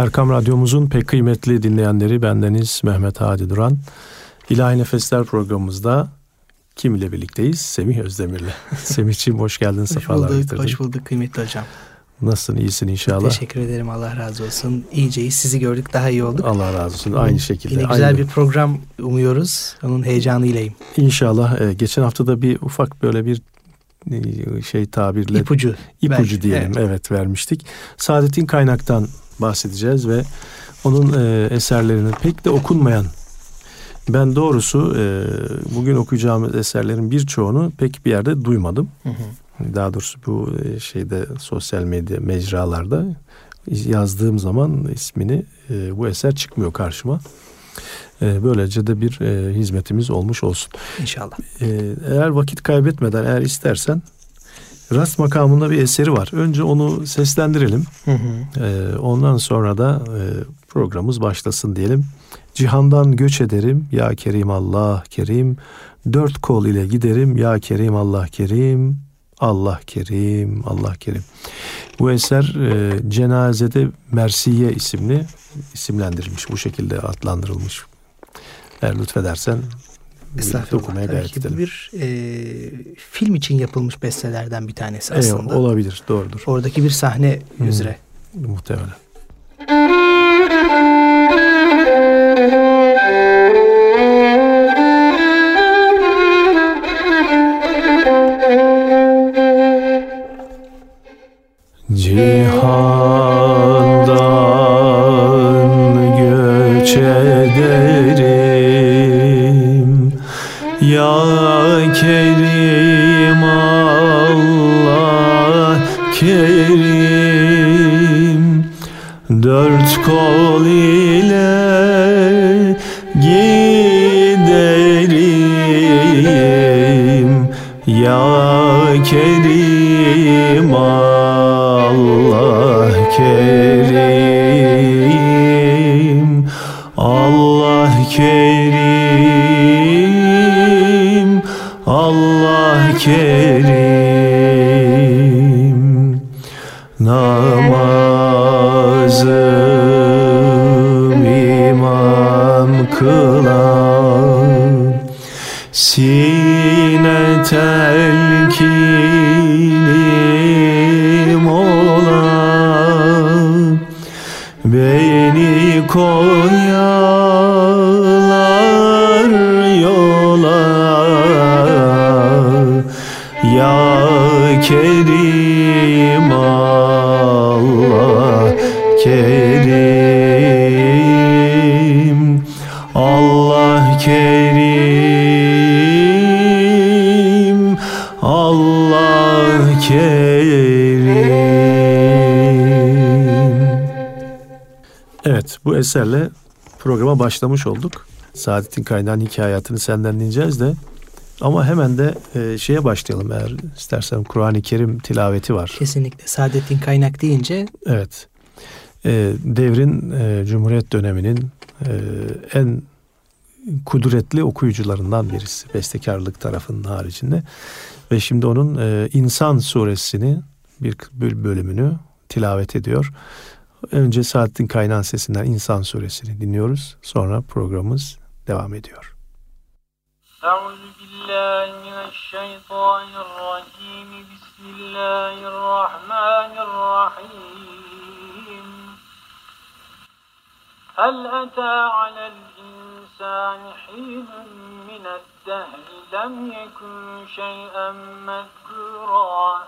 Erkam Radyomuzun pek kıymetli dinleyenleri bendeniz Mehmet Hadi Duran. İlahi Nefesler programımızda kim ile birlikteyiz? Semih Özdemir'le. Semih'ciğim hoş geldin, hoş sefalar bulduk, getirdin. Hoş bulduk kıymetli hocam. Nasılsın, iyisin inşallah? Teşekkür ederim, Allah razı olsun. İyiceyiz, sizi gördük, daha iyi olduk. Allah razı olsun, aynı şekilde. Yine güzel aynı. bir program umuyoruz, onun heyecanıylayım. İnşallah. E, geçen hafta da bir ufak böyle bir e, şey tabirle İpucu. ipucu belki, diyelim evet. evet. vermiştik. Saadettin Kaynak'tan bahsedeceğiz ve onun e, eserlerinin pek de okunmayan ben doğrusu e, bugün okuyacağımız eserlerin birçoğunu pek bir yerde duymadım. Hı hı. Daha doğrusu bu e, şeyde sosyal medya mecralarda yazdığım zaman ismini e, bu eser çıkmıyor karşıma. E, böylece de bir e, hizmetimiz olmuş olsun. İnşallah. E, eğer vakit kaybetmeden eğer istersen Rast makamında bir eseri var. Önce onu seslendirelim. Hı hı. E, ondan sonra da e, programımız başlasın diyelim. Cihandan göç ederim ya Kerim Allah Kerim. Dört kol ile giderim ya Kerim Allah Kerim. Allah Kerim, Allah Kerim. Bu eser e, Cenazede Mersiye isimli isimlendirilmiş. Bu şekilde adlandırılmış. Eğer lütfedersen birlikte okumaya Tabii gayret edelim. bir e, film için yapılmış bestelerden bir tanesi Evet, aslında. olabilir, doğrudur. Oradaki bir sahne Hmm. üzere. Muhtemelen. Cihandan Allah Kerim Allah Kerim eserle programa başlamış olduk. Saadettin Kaynağ'ın hikayatını senden dinleyeceğiz de ama hemen de e, şeye başlayalım eğer istersen Kur'an-ı Kerim tilaveti var. Kesinlikle. Saadettin Kaynak deyince Evet. E, devrin e, Cumhuriyet döneminin e, en kudretli okuyucularından birisi. Bestekarlık tarafının haricinde. Ve şimdi onun e, İnsan suresini bir böl- bölümünü tilavet ediyor Önce Saadettin Kaynan sesinden İnsan suresini dinliyoruz. Sonra programımız devam ediyor. أعوذ بالله من الشيطان الرجيم بسم الله الرحمن الرحيم هل أتى على الإنسان حين من الدهر لم يكن شيئا مذكورا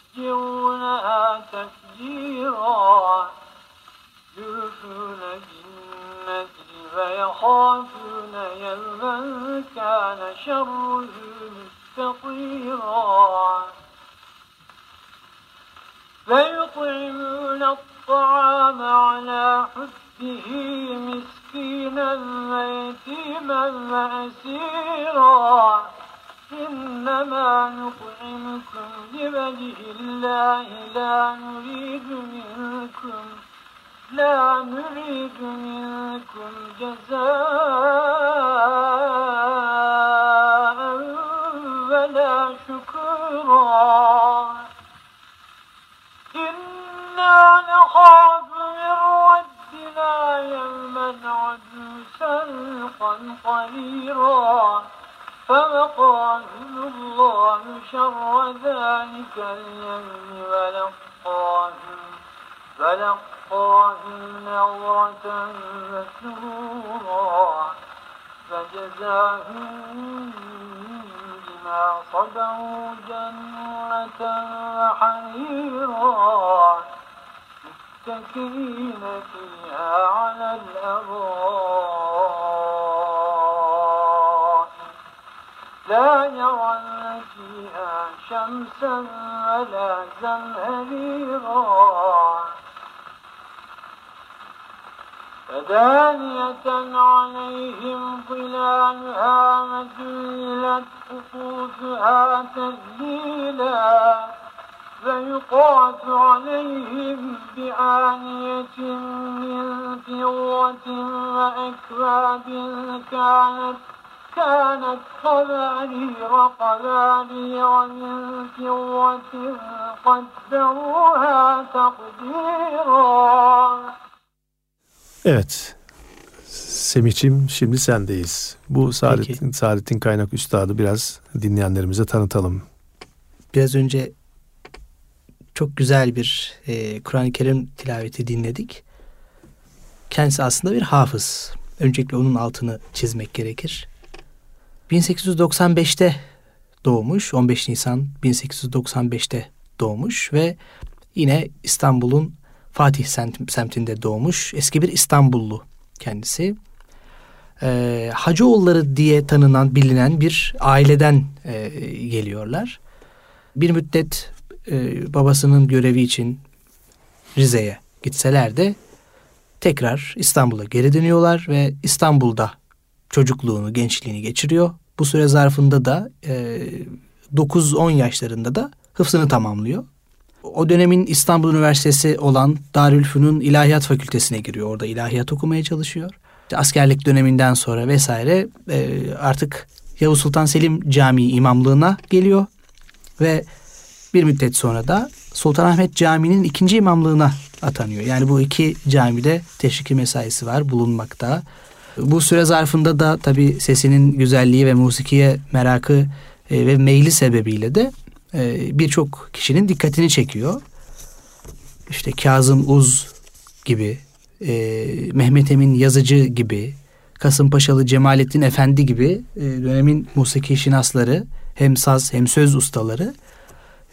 يفجرونها تفجيرا يوفون بالنذر فيخافون يوما كان شره مستطيرا. فيطعمون الطعام على حبه مسكينا ويتيما وأسيرا. إنما نطعمكم لوجه الله لا نريد منكم لا نريد منكم جزاء ولا شكورا. إنا نخاف من ربنا يوما عبوسا قمطريرا فوقاهم الله شر ذلك اليوم ولقاهم فلقاهم نظرة مسرورا فجزاهم بما صبروا جنة وحريرا. متكئين فيها على الأرائك. لا يرون فيها شمسا ولا زمهريرا. فدانية عليهم ظلالها وذلت قطوفها تذليلا. فيطاف عليهم بآنية من فضة وأكواب كانت كانت قبارير قبارير من فضة قدروها تقديرا Evet. Semih'ciğim şimdi sendeyiz. Bu Saadettin, Saadettin Kaynak Üstad'ı biraz dinleyenlerimize tanıtalım. Biraz önce çok güzel bir e, Kur'an-ı Kerim tilaveti dinledik. Kendisi aslında bir hafız. Öncelikle onun altını çizmek gerekir. 1895'te doğmuş. 15 Nisan 1895'te doğmuş ve yine İstanbul'un Fatih semtinde doğmuş. Eski bir İstanbullu kendisi. Ee, Hacıoğulları diye tanınan, bilinen bir aileden e, geliyorlar. Bir müddet e, babasının görevi için Rize'ye gitseler de tekrar İstanbul'a geri dönüyorlar ve İstanbul'da çocukluğunu, gençliğini geçiriyor. Bu süre zarfında da e, 9-10 yaşlarında da hıfzını tamamlıyor. O dönemin İstanbul Üniversitesi olan Darülfünun İlahiyat Fakültesine giriyor. Orada ilahiyat okumaya çalışıyor. İşte askerlik döneminden sonra vesaire e, artık Yavuz Sultan Selim Camii imamlığına geliyor. Ve bir müddet sonra da Sultanahmet Camii'nin ikinci imamlığına atanıyor. Yani bu iki camide teşriki mesaisi var bulunmakta. Bu süre zarfında da tabi sesinin güzelliği ve musikiye merakı e, ve meyli sebebiyle de e, birçok kişinin dikkatini çekiyor. İşte Kazım Uz gibi, e, Mehmet Emin Yazıcı gibi, Kasımpaşalı Cemalettin Efendi gibi dönemin musiki şinasları hem saz hem söz ustaları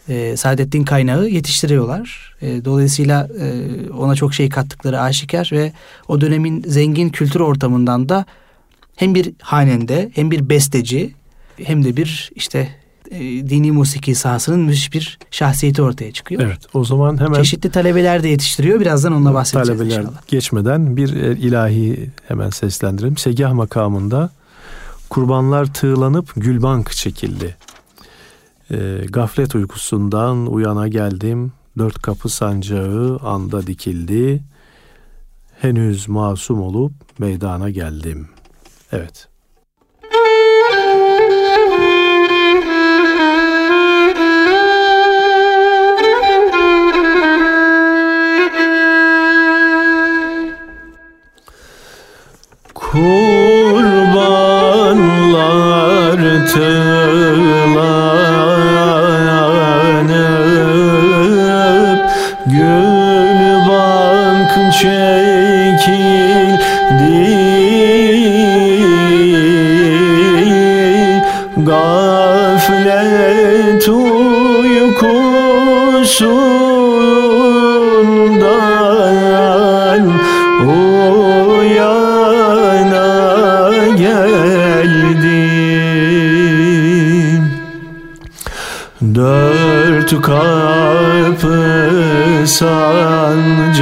e, Saadettin Kaynağı yetiştiriyorlar. E, dolayısıyla e, ona çok şey kattıkları aşikar ve o dönemin zengin kültür ortamından da hem bir hanende hem bir besteci hem de bir işte e, dini musiki sahasının müthiş bir şahsiyeti ortaya çıkıyor. Evet o zaman hemen... Çeşitli talebeler de yetiştiriyor. Birazdan onunla bahsedeceğiz talebeler inşallah. geçmeden bir e, ilahi hemen seslendirelim. Segah makamında kurbanlar tığlanıp gülbank çekildi. E, gaflet uykusundan uyana geldim. Dört kapı sancağı anda dikildi. Henüz masum olup meydana geldim. Evet. Yılanlar tılanıp Gül bank çekildi. Gaflet uykusu Dört kapı sancağı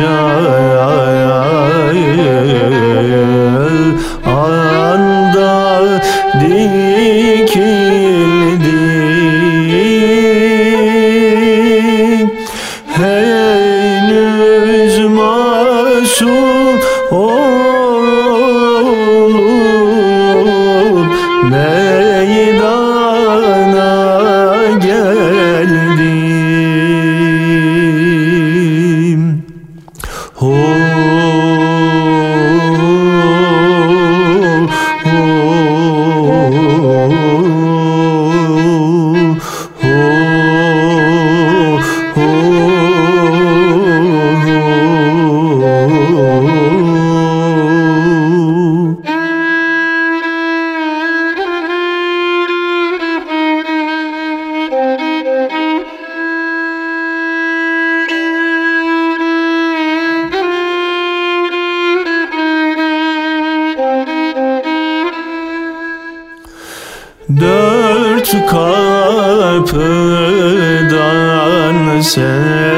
kapıdan selam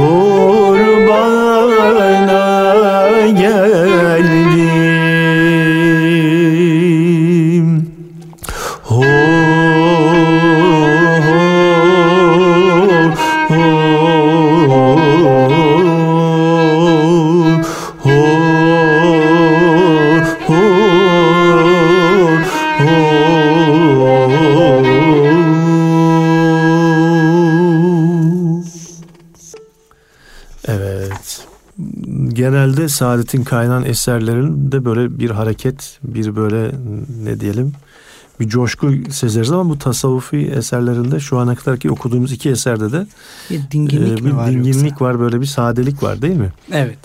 Oh. Saadet'in kaynayan eserlerinde böyle bir hareket, bir böyle ne diyelim bir coşku sezeriz ama bu tasavvufi eserlerinde şu ana kadarki okuduğumuz iki eserde de Bir dinginlik e, bir var dinginlik yoksa? var, böyle bir sadelik var değil mi? Evet.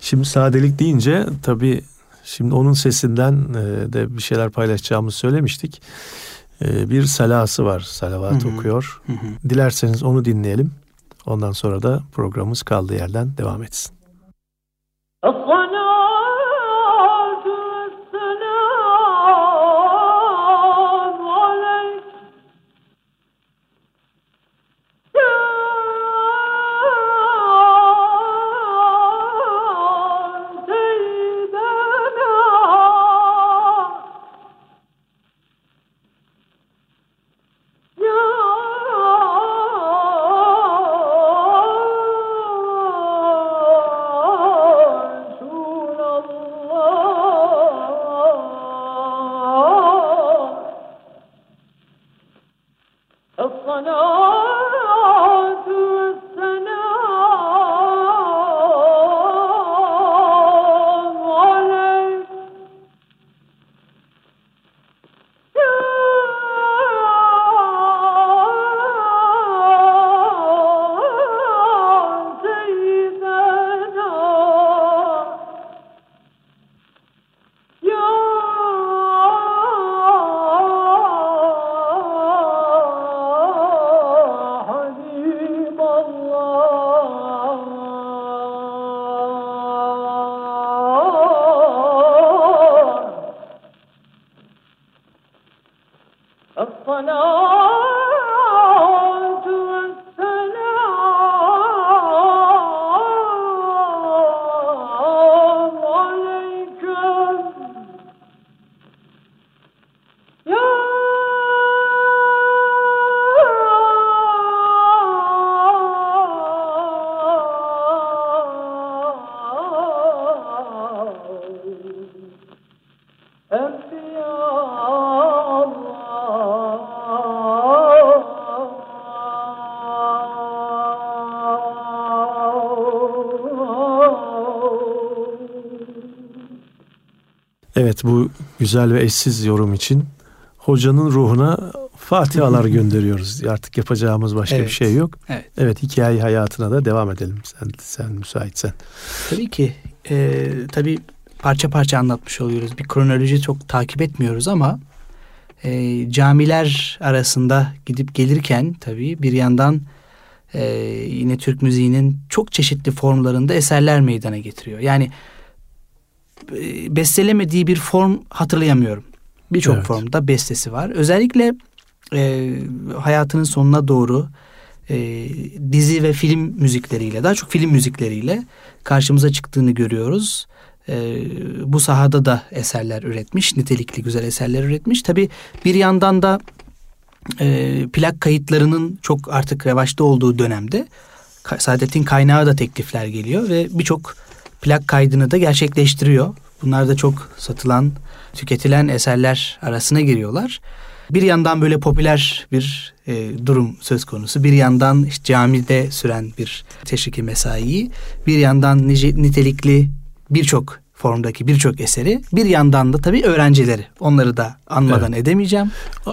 Şimdi sadelik deyince tabii şimdi onun sesinden e, de bir şeyler paylaşacağımızı söylemiştik. E, bir salası var, salavat Hı hı. okuyor. Hı hı. Dilerseniz onu dinleyelim. Ondan sonra da programımız kaldığı yerden devam etsin. Evet bu güzel ve eşsiz yorum için hocanın ruhuna fatihalar gönderiyoruz. Artık yapacağımız başka Evet. bir şey yok. Evet. Evet hikaye hayatına da devam edelim sen sen müsaitsen. Tabii ki. E, tabii parça parça anlatmış oluyoruz. Bir kronoloji çok takip etmiyoruz ama e, camiler arasında gidip gelirken tabii bir yandan e, yine Türk müziğinin çok çeşitli formlarında eserler meydana getiriyor. Yani bestelemediği bir form hatırlayamıyorum. Birçok Evet. formda bestesi var. Özellikle e, hayatının sonuna doğru e, dizi ve film müzikleriyle, daha çok film müzikleriyle karşımıza çıktığını görüyoruz. E, bu sahada da eserler üretmiş, nitelikli güzel eserler üretmiş. Tabi bir yandan da e, plak kayıtlarının çok artık revaçta olduğu dönemde Saadet'in kaynağı da teklifler geliyor ve birçok plak kaydını da gerçekleştiriyor. Bunlar da çok satılan, tüketilen eserler arasına giriyorlar. Bir yandan böyle popüler bir e, durum söz konusu. Bir yandan işte camide süren bir teşriki mesai. Bir yandan nice- nitelikli birçok formdaki birçok eseri. Bir yandan da tabii öğrencileri. Onları da anmadan edemeyeceğim.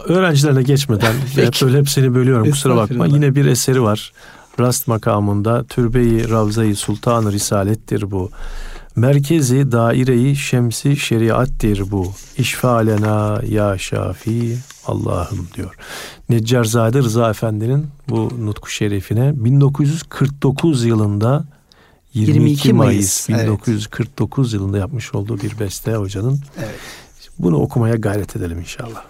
Öğrencilerine geçmeden böyle hepsini bölüyorum kusura bakma. Yine bir eseri var. Rast makamında Türbe-i Ravza-i Sultan-ı Risalettir bu. Merkezi daire-i şemsi şeriattir bu. İşfalena ya şafi Allah'ım diyor. Neccarzade Rıza Efendi'nin bu nutku şerifine 1949 yılında 22, 22 Mayıs, Mayıs, evet. 1949 yılında yapmış olduğu bir beste hocanın. Evet. Bunu okumaya gayret edelim inşallah.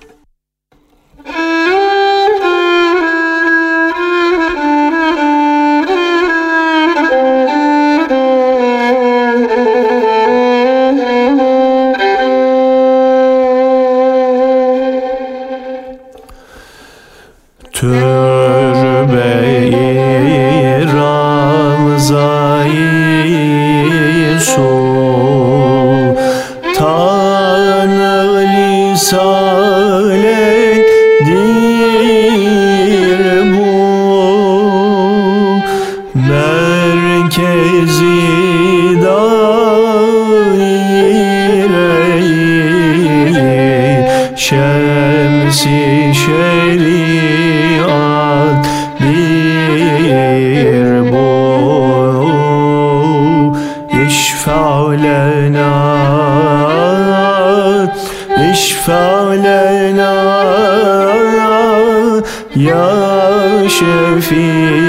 Şefi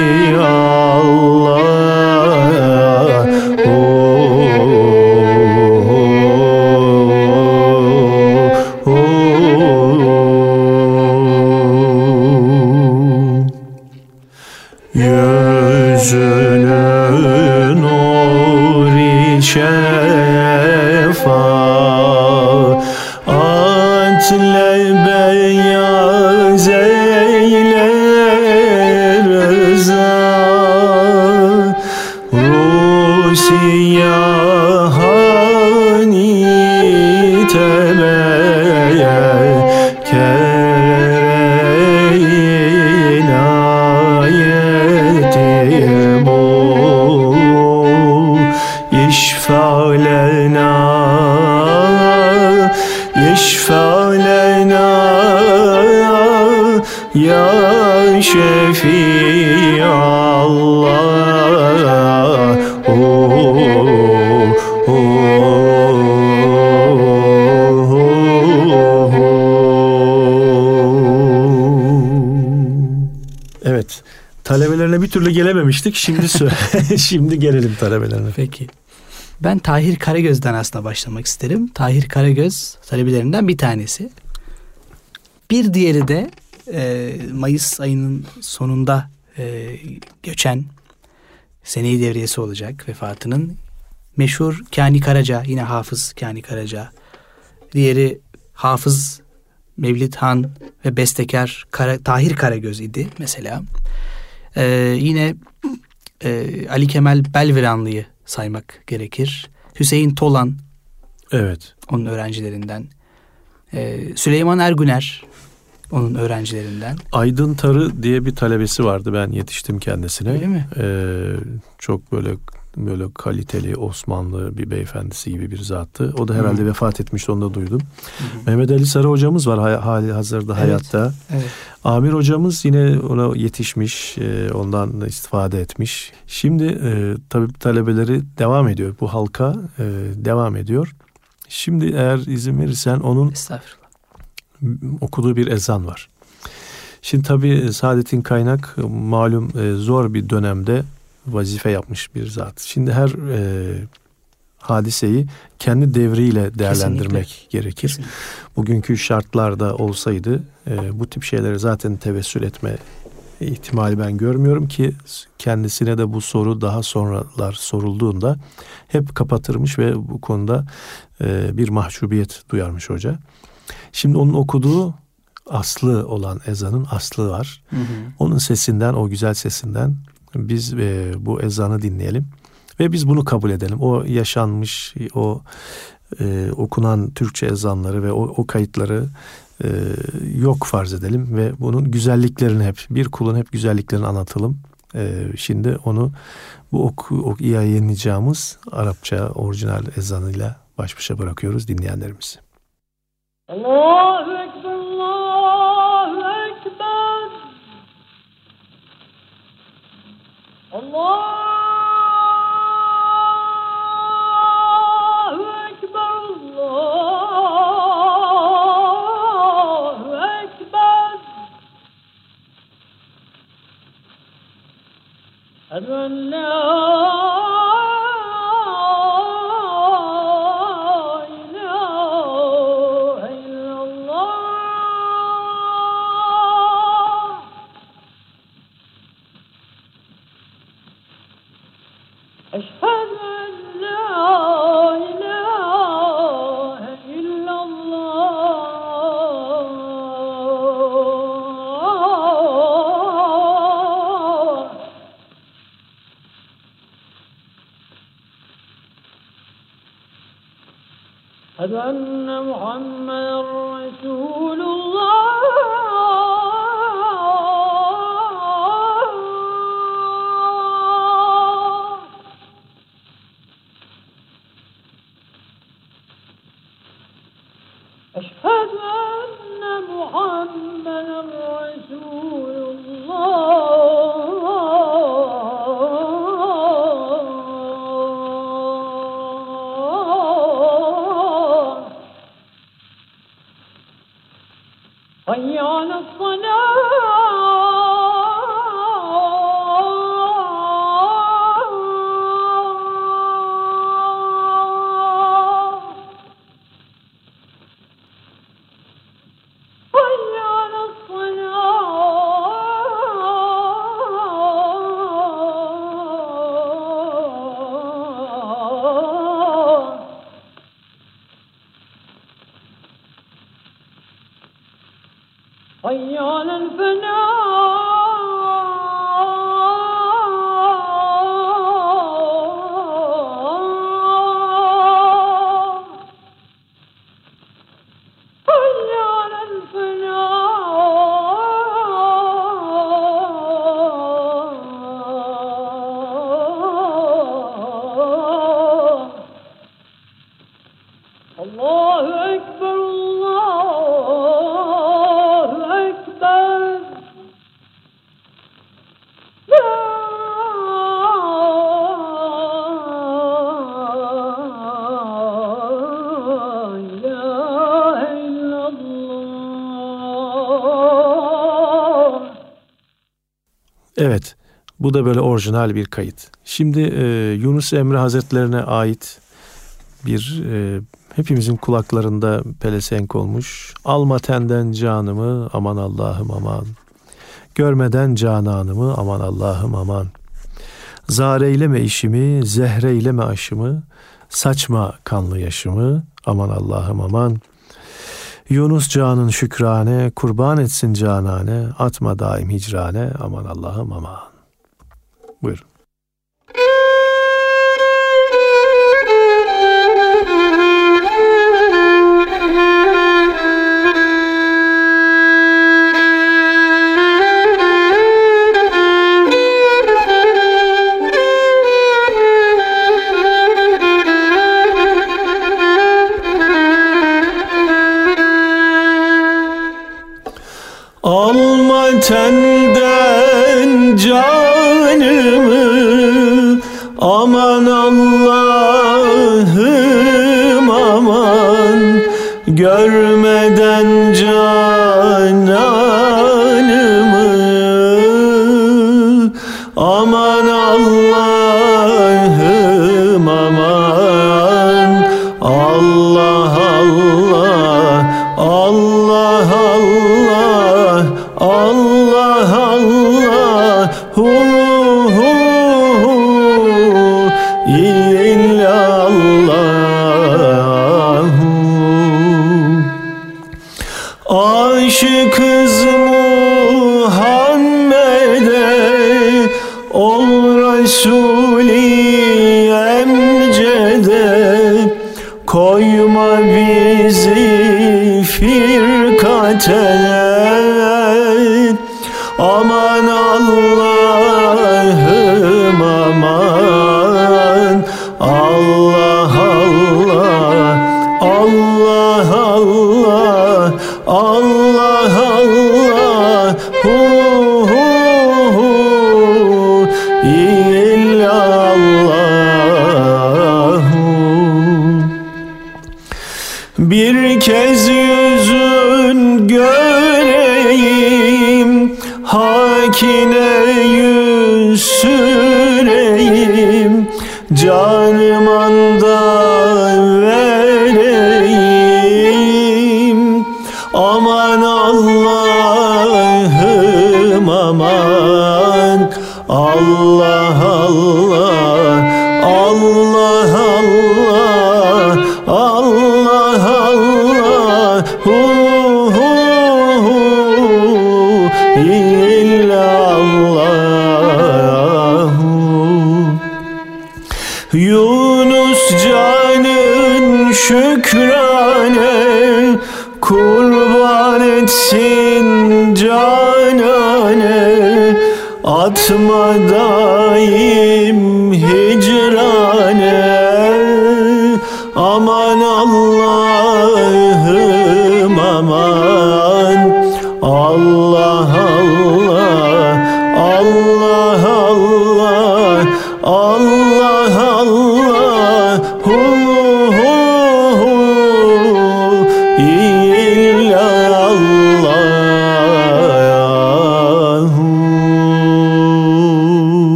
Ya Şefi Allah oh, Evet. Talebelerine bir türlü gelememiştik. Şimdi şimdi gelelim talebelerine. Peki. Ben Tahir Karagöz'den aslında başlamak isterim. Tahir Karagöz talebelerinden bir tanesi. Bir diğeri de e, Mayıs ayının sonunda e, göçen seneyi devriyesi olacak vefatının. Meşhur Kani Karaca, yine Hafız Kani Karaca. Diğeri Hafız Mevlid Han ve bestekar Kara, Tahir Karagöz idi mesela. E, yine e, Ali Kemal Belviranlı'yı saymak gerekir. Hüseyin Tolan Evet. onun öğrencilerinden. Ee, Süleyman Ergüner onun öğrencilerinden. Aydın Tarı diye bir talebesi vardı. Ben yetiştim kendisine. Öyle mi? Ee, çok böyle böyle kaliteli Osmanlı bir beyefendisi gibi bir zattı. O da herhalde Hı. vefat etmişti onu da duydum. Mehmet Ali Sarı hocamız var hali hazırda Evet. hayatta. Evet. Amir hocamız yine ona yetişmiş, e, ondan istifade etmiş. Şimdi e, tabii talebeleri devam ediyor. Bu halka e, devam ediyor. Şimdi eğer izin verirsen onun. Okuduğu bir ezan var. Şimdi tabii Saadettin Kaynak e, malum e, zor bir dönemde vazife yapmış bir zat. Şimdi her e, hadiseyi kendi devriyle değerlendirmek gerekir. Kesinlikle. Bugünkü şartlarda olsaydı e, bu tip şeylere zaten tevessül etme ihtimali ben görmüyorum ki kendisine de bu soru daha sonralar sorulduğunda hep kapatırmış ve bu konuda e, bir mahcubiyet duyarmış hoca. Şimdi onun okuduğu aslı olan ezanın aslı var. Hı hı. Onun sesinden, o güzel sesinden biz e, bu ezanı dinleyelim ve biz bunu kabul edelim. O yaşanmış, o e, okunan Türkçe ezanları ve o, o kayıtları e, yok farz edelim ve bunun güzelliklerini hep bir kulun hep güzelliklerini anlatalım. E, şimdi onu bu oku, ok, yayınlayacağımız Arapça orijinal ezanıyla baş başa bırakıyoruz dinleyenlerimizi. Allahu Ekber, Allahu Ekber. Allahu Ekber, Allahu Ekber. أشهد أن لا أشهد أن محمدا رسول الله. Bu da böyle orijinal bir kayıt. Şimdi e, Yunus Emre Hazretlerine ait bir e, hepimizin kulaklarında pelesenk olmuş. Alma tenden canımı aman Allah'ım aman. Görmeden cananımı aman Allah'ım aman. Zareyleme işimi, zehreyleme aşımı, saçma kanlı yaşımı aman Allah'ım aman. Yunus canın şükrane, kurban etsin canane, atma daim hicrane, aman Allah'ım aman. Buyurun. ten Aşıkız Muhammed'e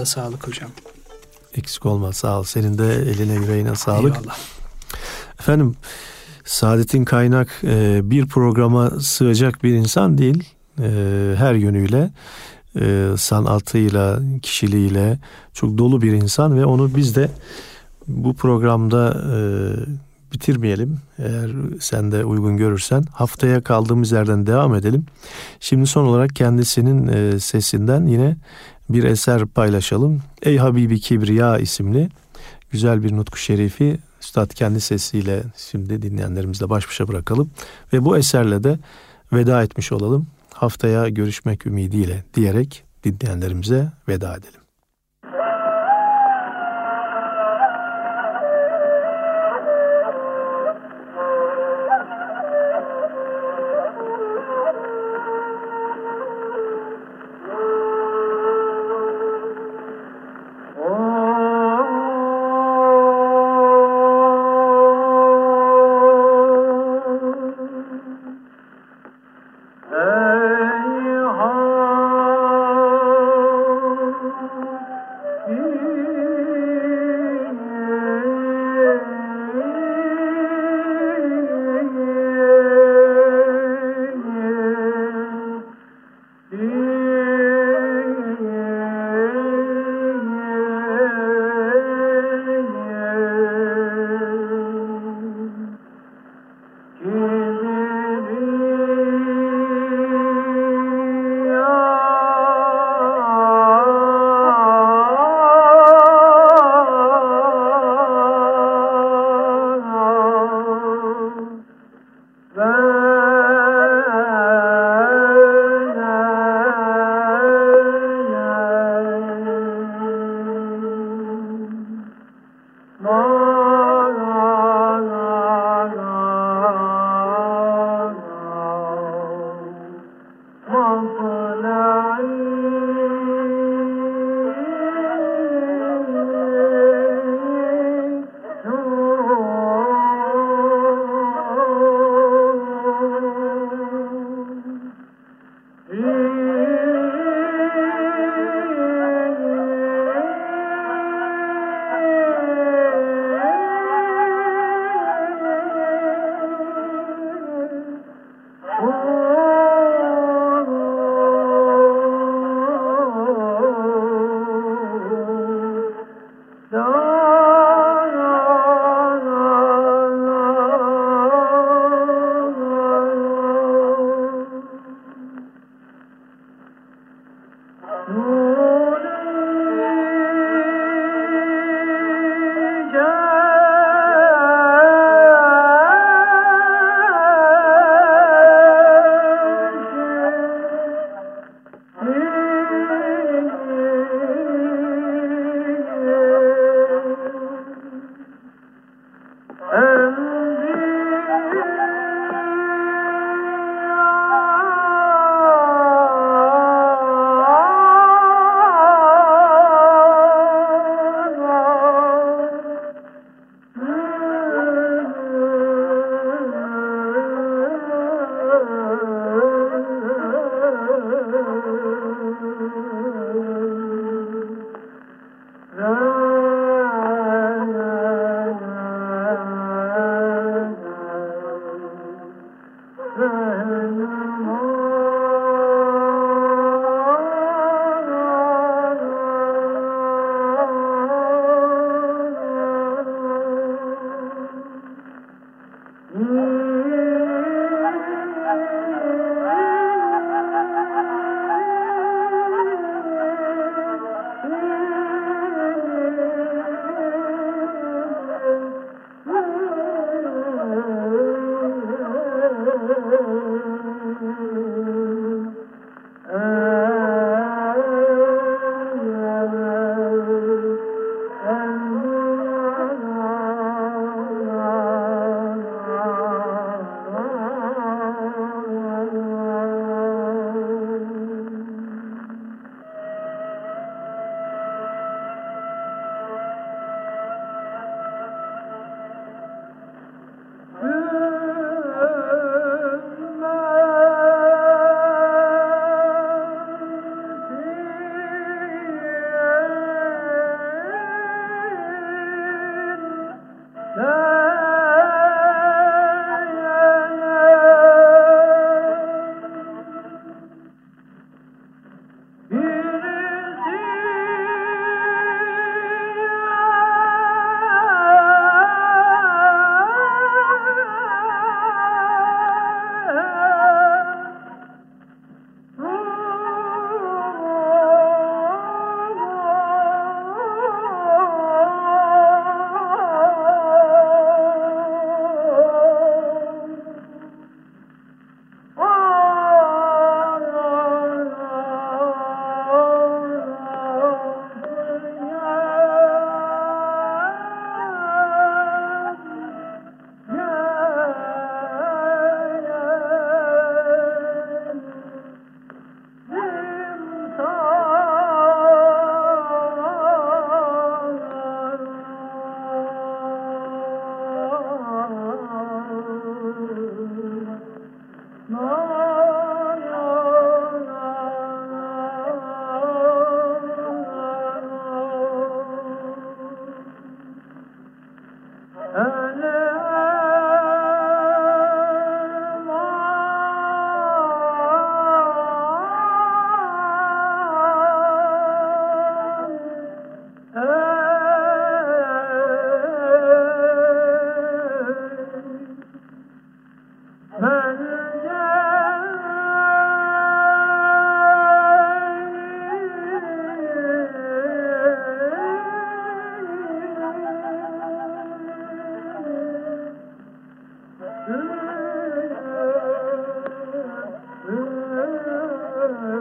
Ağzınıza sağlık hocam. Eksik olma sağ ol. Senin de eline yüreğine sağlık. Eyvallah. Efendim Saadet'in kaynak e, bir programa sığacak bir insan değil. E, her yönüyle e, sanatıyla, kişiliğiyle çok dolu bir insan ve onu biz de bu programda bitirmeyelim. Eğer sen de uygun görürsen haftaya kaldığımız yerden devam edelim. Şimdi son olarak kendisinin e, sesinden yine bir eser paylaşalım. Ey Habibi Kibriya isimli güzel bir nutku şerifi Üstad kendi sesiyle şimdi dinleyenlerimizle baş başa bırakalım. Ve bu eserle de veda etmiş olalım. Haftaya görüşmek ümidiyle diyerek dinleyenlerimize veda edelim. Uh...